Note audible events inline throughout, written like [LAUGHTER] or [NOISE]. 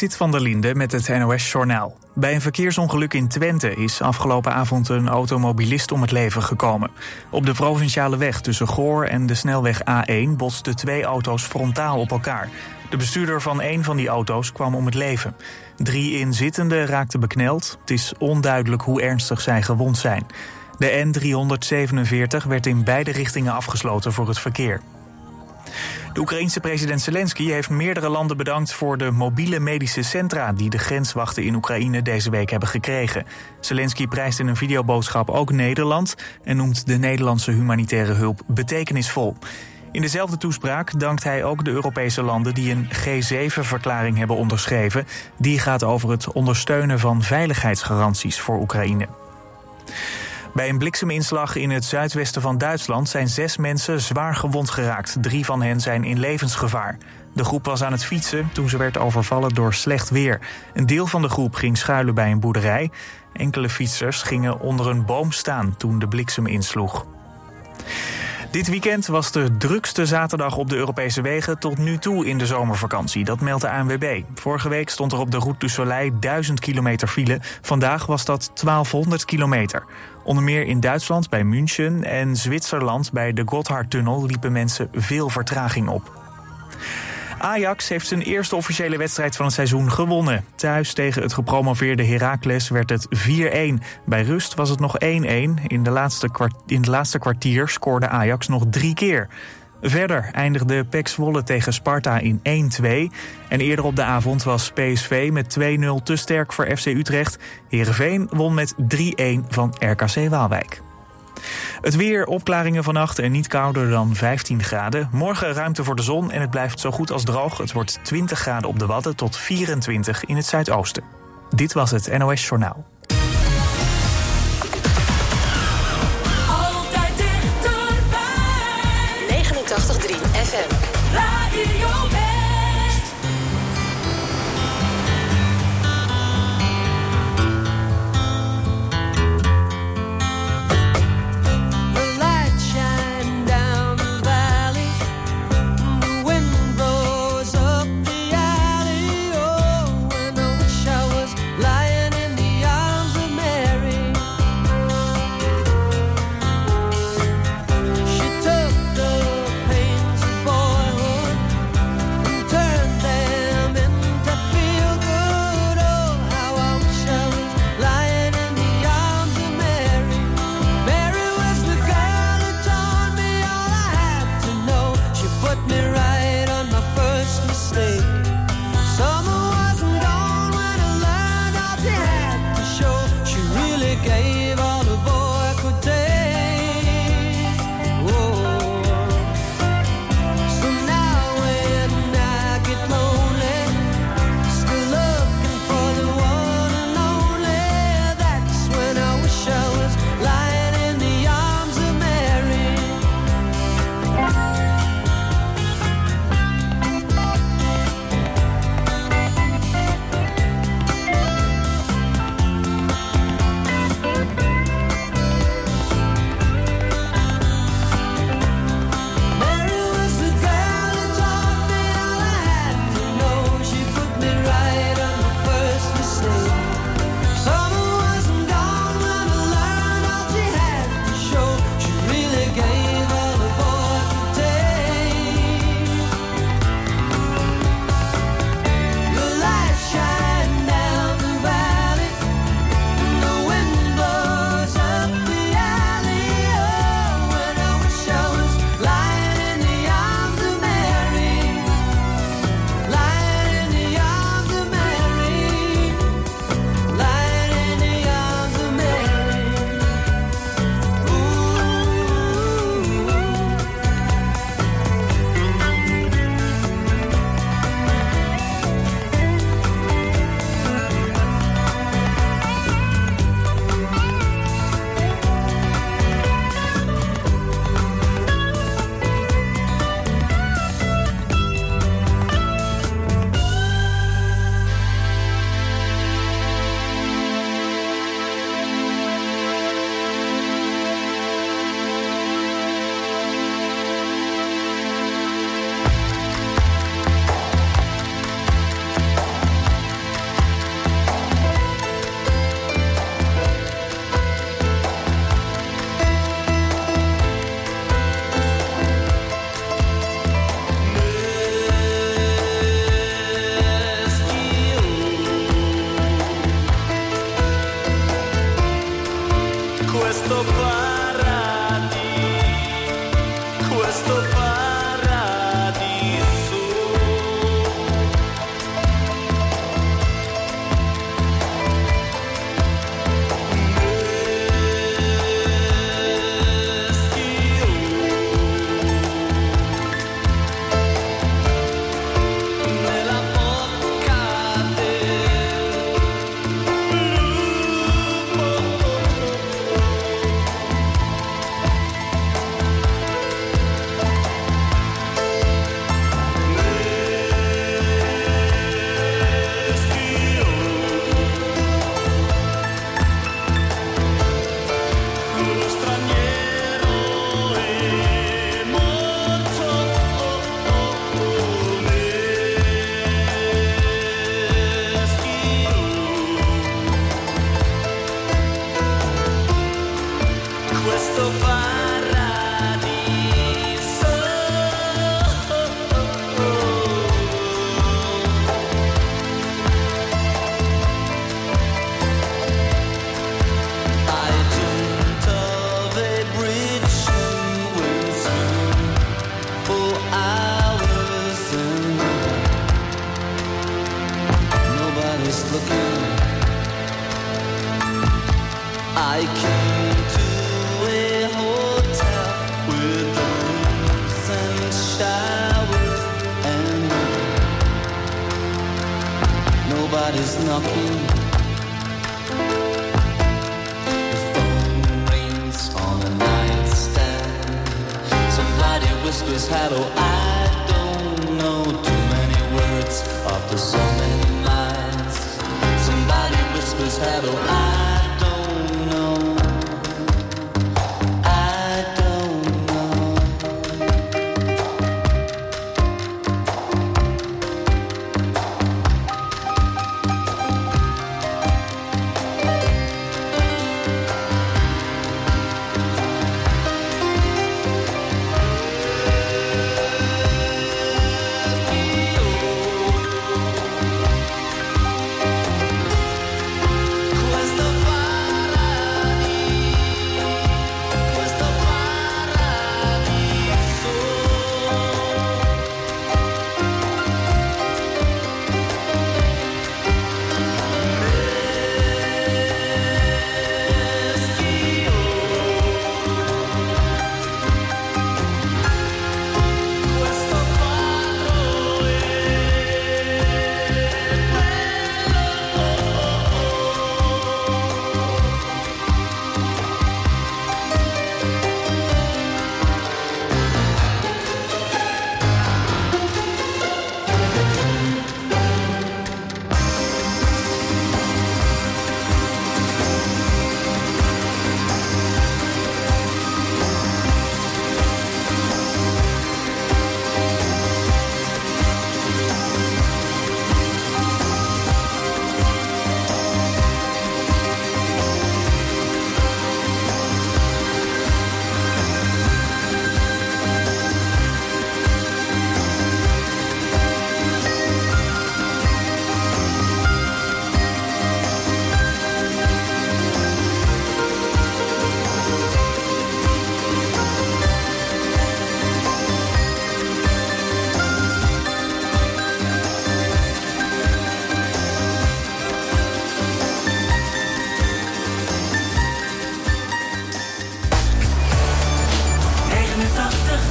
Zit van der Linde met het NOS-journaal. Bij een verkeersongeluk in Twente is afgelopen avond een automobilist om het leven gekomen. Op de provinciale weg tussen Goor en de snelweg A1 botsten twee auto's frontaal op elkaar. De bestuurder van een van die auto's kwam om het leven. Drie inzittenden raakten bekneld. Het is onduidelijk hoe ernstig zij gewond zijn. De N347 werd in beide richtingen afgesloten voor het verkeer. De Oekraïense president Zelensky heeft meerdere landen bedankt voor de mobiele medische centra die de grenswachten in Oekraïne deze week hebben gekregen. Zelensky prijst in een videoboodschap ook Nederland en noemt de Nederlandse humanitaire hulp betekenisvol. In dezelfde toespraak dankt hij ook de Europese landen die een G7-verklaring hebben onderschreven. Die gaat over het ondersteunen van veiligheidsgaranties voor Oekraïne. Bij een blikseminslag in het zuidwesten van Duitsland zijn zes mensen zwaar gewond geraakt. Drie van hen zijn in levensgevaar. De groep was aan het fietsen toen ze werd overvallen door slecht weer. Een deel van de groep ging schuilen bij een boerderij. Enkele fietsers gingen onder een boom staan toen de bliksem insloeg. Dit weekend was de drukste zaterdag op de Europese wegen tot nu toe in de zomervakantie. Dat meldt de ANWB. Vorige week stond er op de Route du Soleil 1000 kilometer file. Vandaag was dat 1200 kilometer. Onder meer in Duitsland bij München en Zwitserland bij de Gotthardtunnel liepen mensen veel vertraging op. Ajax heeft zijn eerste officiële wedstrijd van het seizoen gewonnen. Thuis tegen het gepromoveerde Heracles werd het 4-1. Bij rust was het nog 1-1. In, de laatste in de laatste kwartier scoorde Ajax nog drie keer. Verder eindigde PEC Zwolle tegen Sparta in 1-2. En eerder op de avond was PSV met 2-0 te sterk voor FC Utrecht. Heerenveen won met 3-1 van RKC Waalwijk. Het weer, opklaringen vannacht en niet kouder dan 15 graden. Morgen ruimte voor de zon en het blijft zo goed als droog. Het wordt 20 graden op de Wadden tot 24 in het zuidoosten. Dit was het NOS Journaal.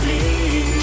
vlieg.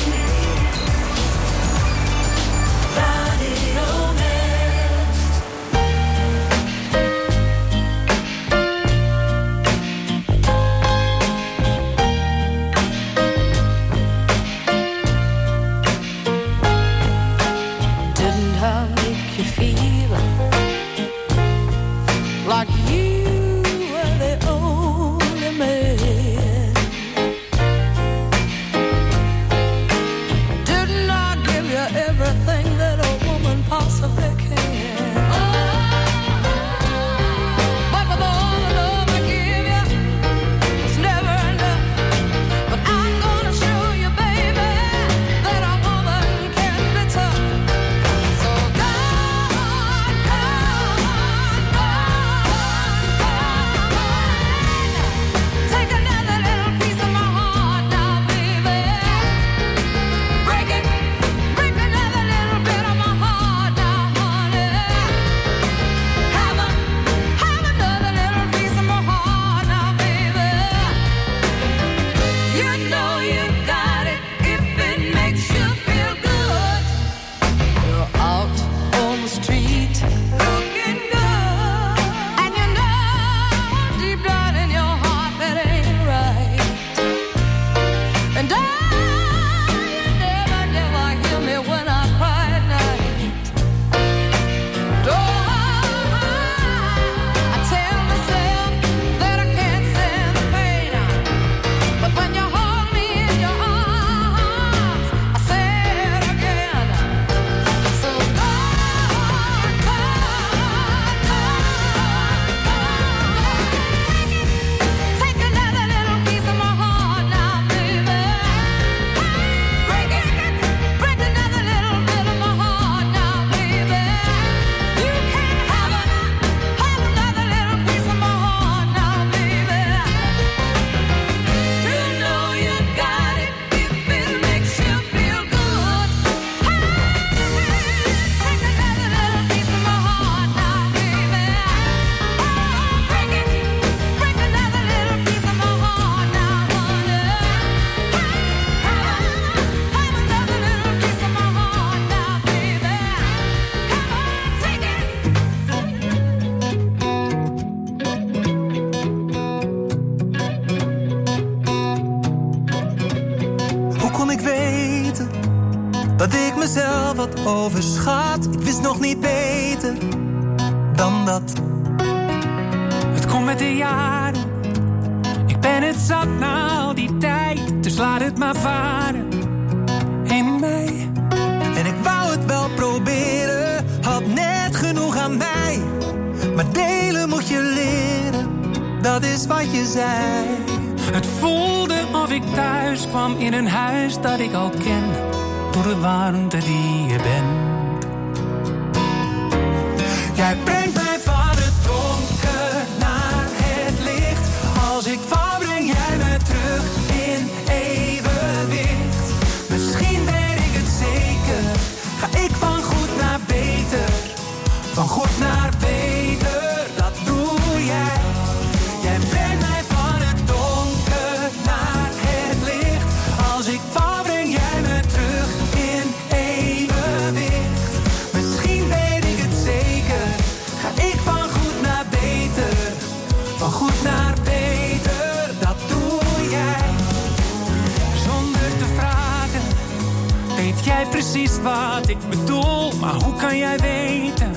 Precies wat ik bedoel. Maar hoe kan jij weten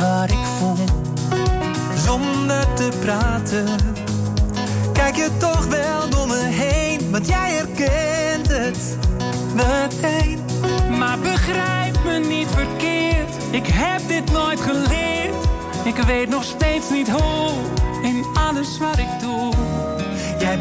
wat ik voel? Zonder te praten, kijk je toch wel door me heen. Want jij herkent het meteen. Maar begrijp me niet verkeerd. Ik heb dit nooit geleerd. Ik weet nog steeds niet hoe. In alles wat ik doe. Jij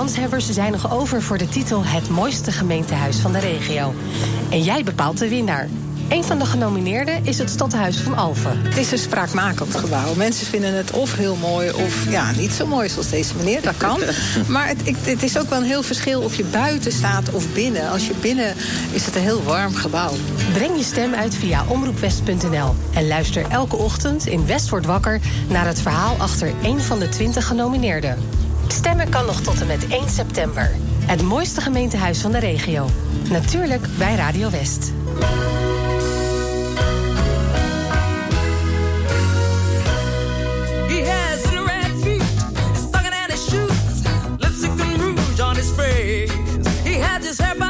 kanshebbers zijn nog over voor de titel Het mooiste gemeentehuis van de regio. En jij bepaalt de winnaar. Een van de genomineerden is het Stadhuis van Alphen. Het is een spraakmakend gebouw. Mensen vinden het of heel mooi of ja, niet zo mooi zoals deze meneer. Dat kan. [LAUGHS] Maar het, het is ook wel een heel verschil of je buiten staat of binnen. Als je binnen is het een heel warm gebouw. Breng je stem uit via omroepwest.nl. En luister elke ochtend in West wordt wakker naar het verhaal achter een van de 20 genomineerden. Stemmen kan nog tot en met 1 september. Het mooiste gemeentehuis van de regio. Natuurlijk bij Radio West. His lipstick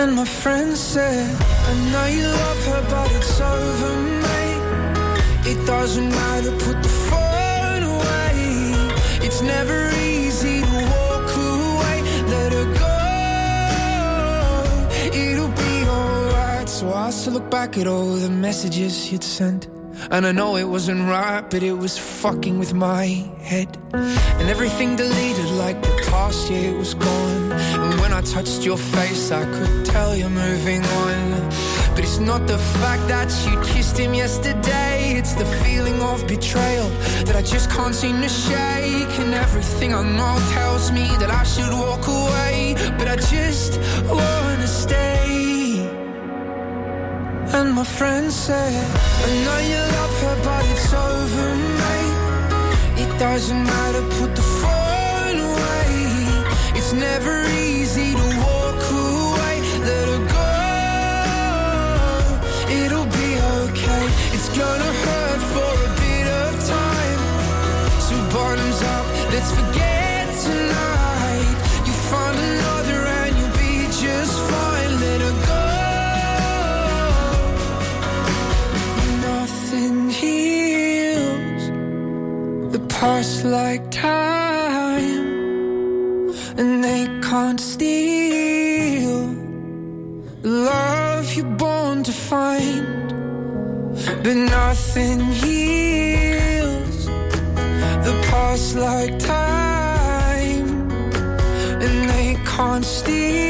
And my friend said, I know you love her, but it's over, mate. It doesn't matter, put the phone away. It's never easy to walk away. Let her go. It'll be alright. So I still look back at all the messages you'd sent. And I know it wasn't right, but it was fucking with my head. And everything deleted like the past year was gone. I touched your face, I could tell you're moving on. But it's not the fact that you kissed him yesterday, it's the feeling of betrayal that I just can't seem to shake. And everything I know tells me that I should walk away, but I just wanna stay. And my friend said, I know you love her, but it's over, mate. It doesn't matter, put the phone away. It's never easy gonna hurt for a bit of time. So bottoms up, let's forget tonight. You find another and you'll be just fine. Let her go. Nothing heals the past like time, and they can't steal the love you're born to find. But nothing heals the past like time, and they can't steal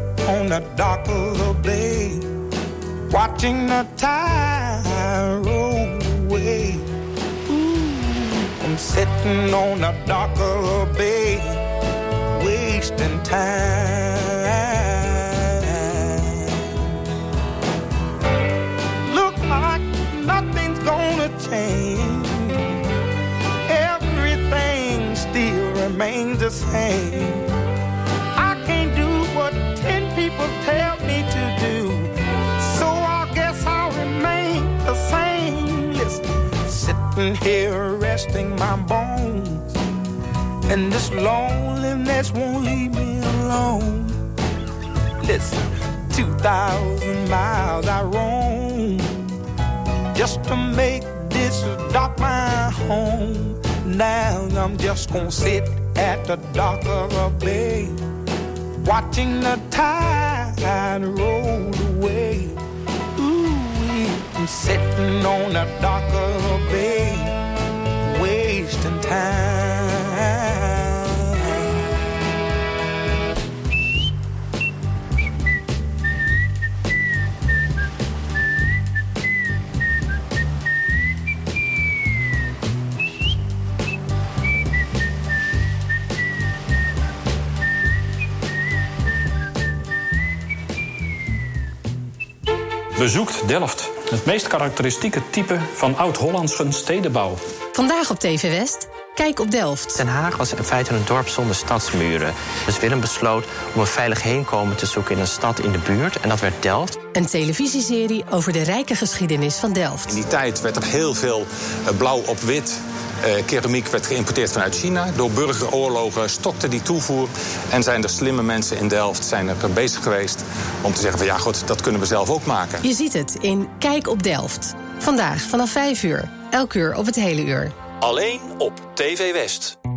on the dock of the bay, watching the tide roll away. Ooh, I'm sitting on the dock of the bay, wasting time. Look like nothing's gonna change. Everything still remains the same. People tell me to do. So I guess I'll remain the same. Listen, sitting here resting my bones. And this loneliness won't leave me alone. Listen, 2,000 miles I roam just to make this dock my home. Now I'm just gonna sit at the dock of a bay, watching the tide roll away. Ooh, I'm sitting on a bay, wasting time. Bezoekt Delft. Het meest karakteristieke type van oud-Hollandse stedenbouw. Vandaag op TV West. Kijk op Delft. Den Haag was in feite een dorp zonder stadsmuren. Dus Willem besloot om een veilig heenkomen te zoeken in een stad in de buurt. En dat werd Delft. Een televisieserie over de rijke geschiedenis van Delft. In die tijd werd er heel veel eh, blauw op wit. Eh, keramiek werd geïmporteerd vanuit China. Door burgeroorlogen stokte die toevoer. En zijn er slimme mensen in Delft zijn er bezig geweest om te zeggen van ja goed, dat kunnen we zelf ook maken. Je ziet het in Kijk op Delft. Vandaag vanaf 5 uur. Elk uur op het hele uur. Alleen op TV West.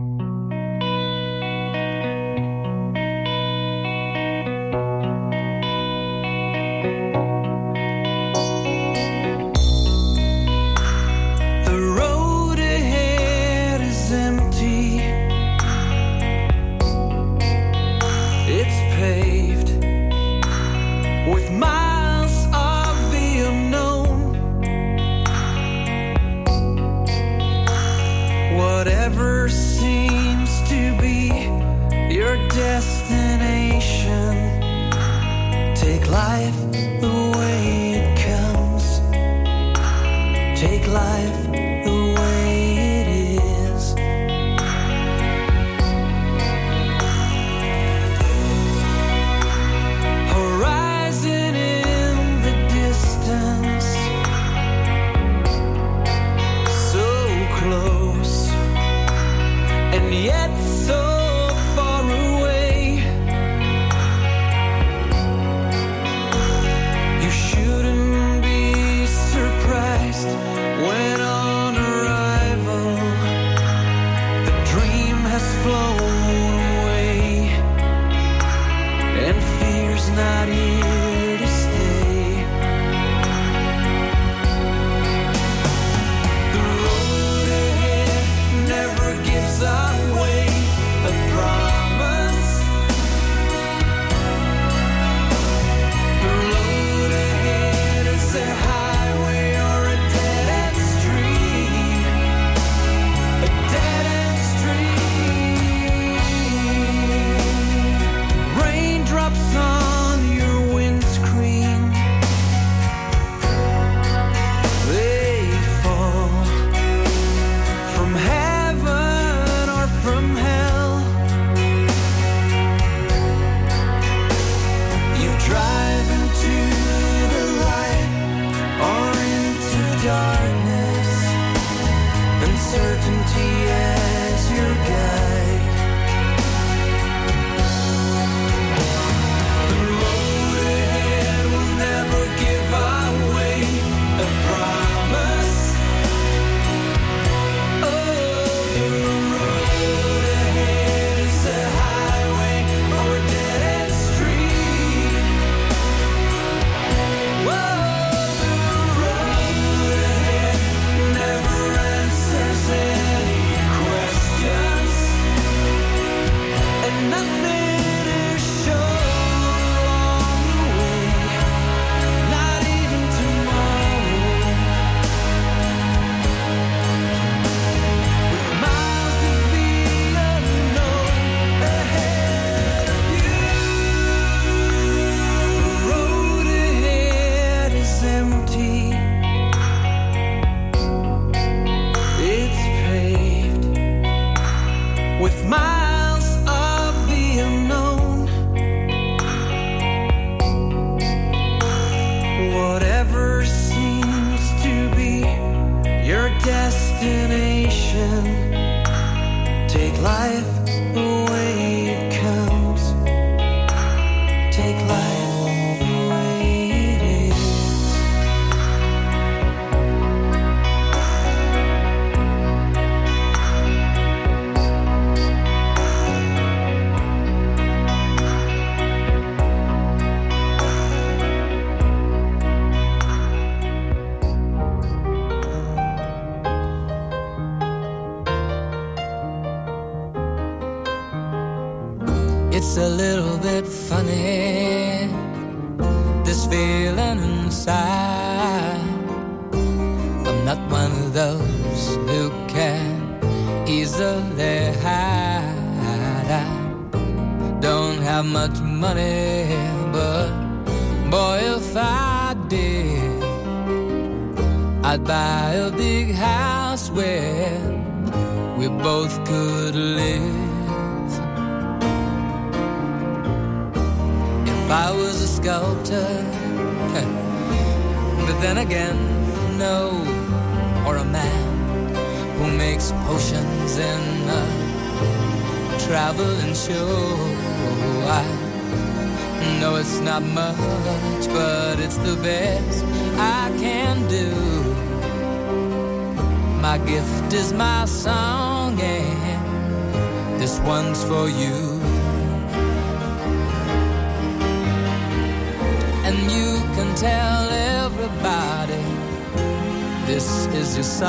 Take life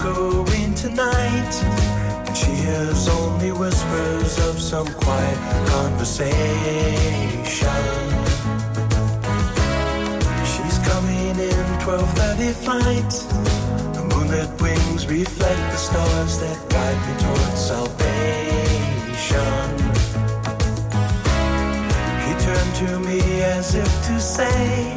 Echoing tonight, and she hears only whispers of some quiet conversation. She's coming in 12:30 flight. The moonlit wings reflect the stars that guide me towards salvation. He turned to me as if to say,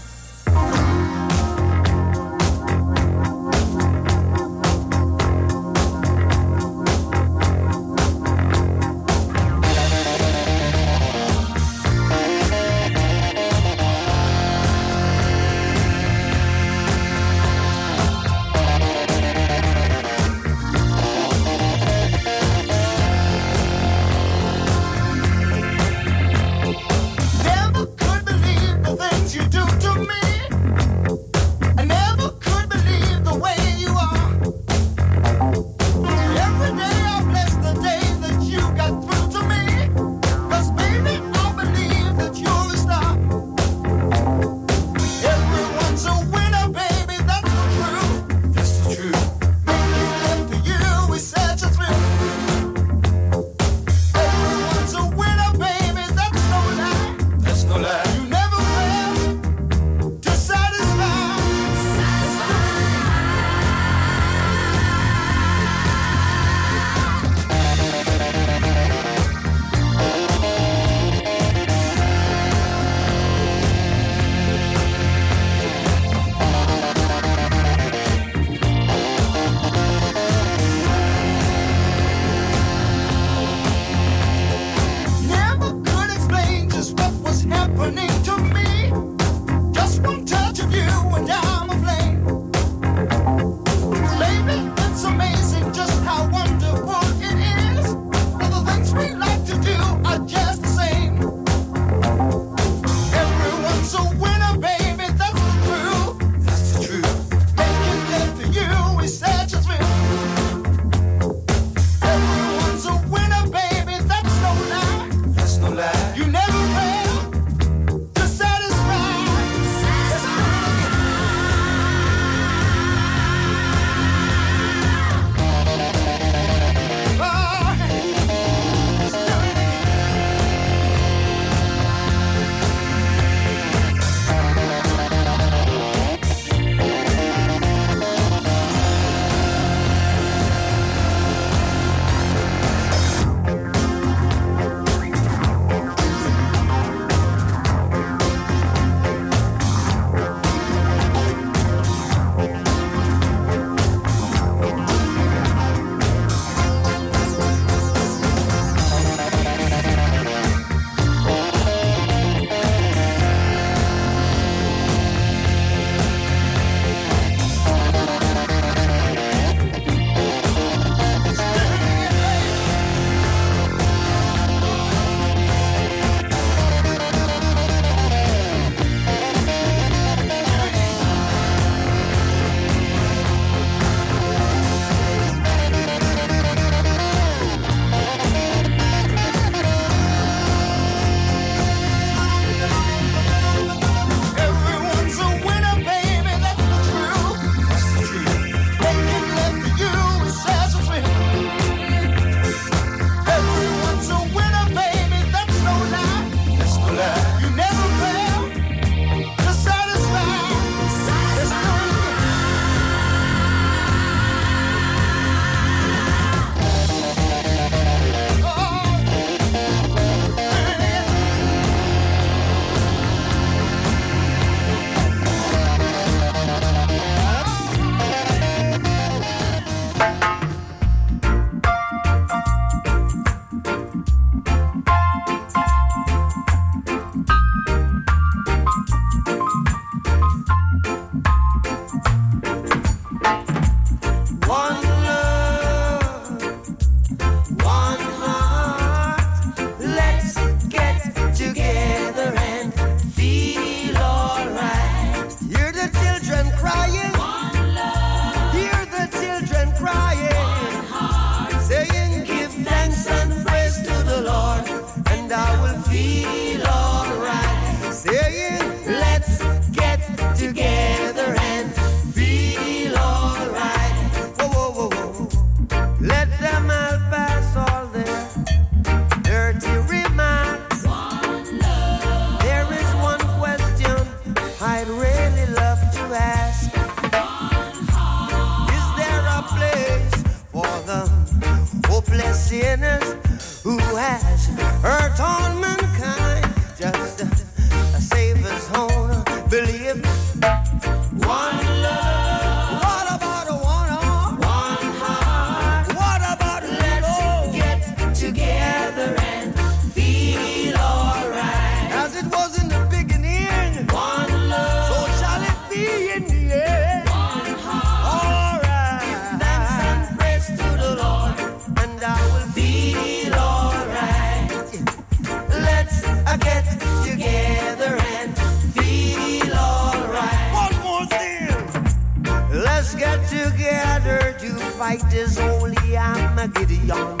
is holy, I'm a Gideon.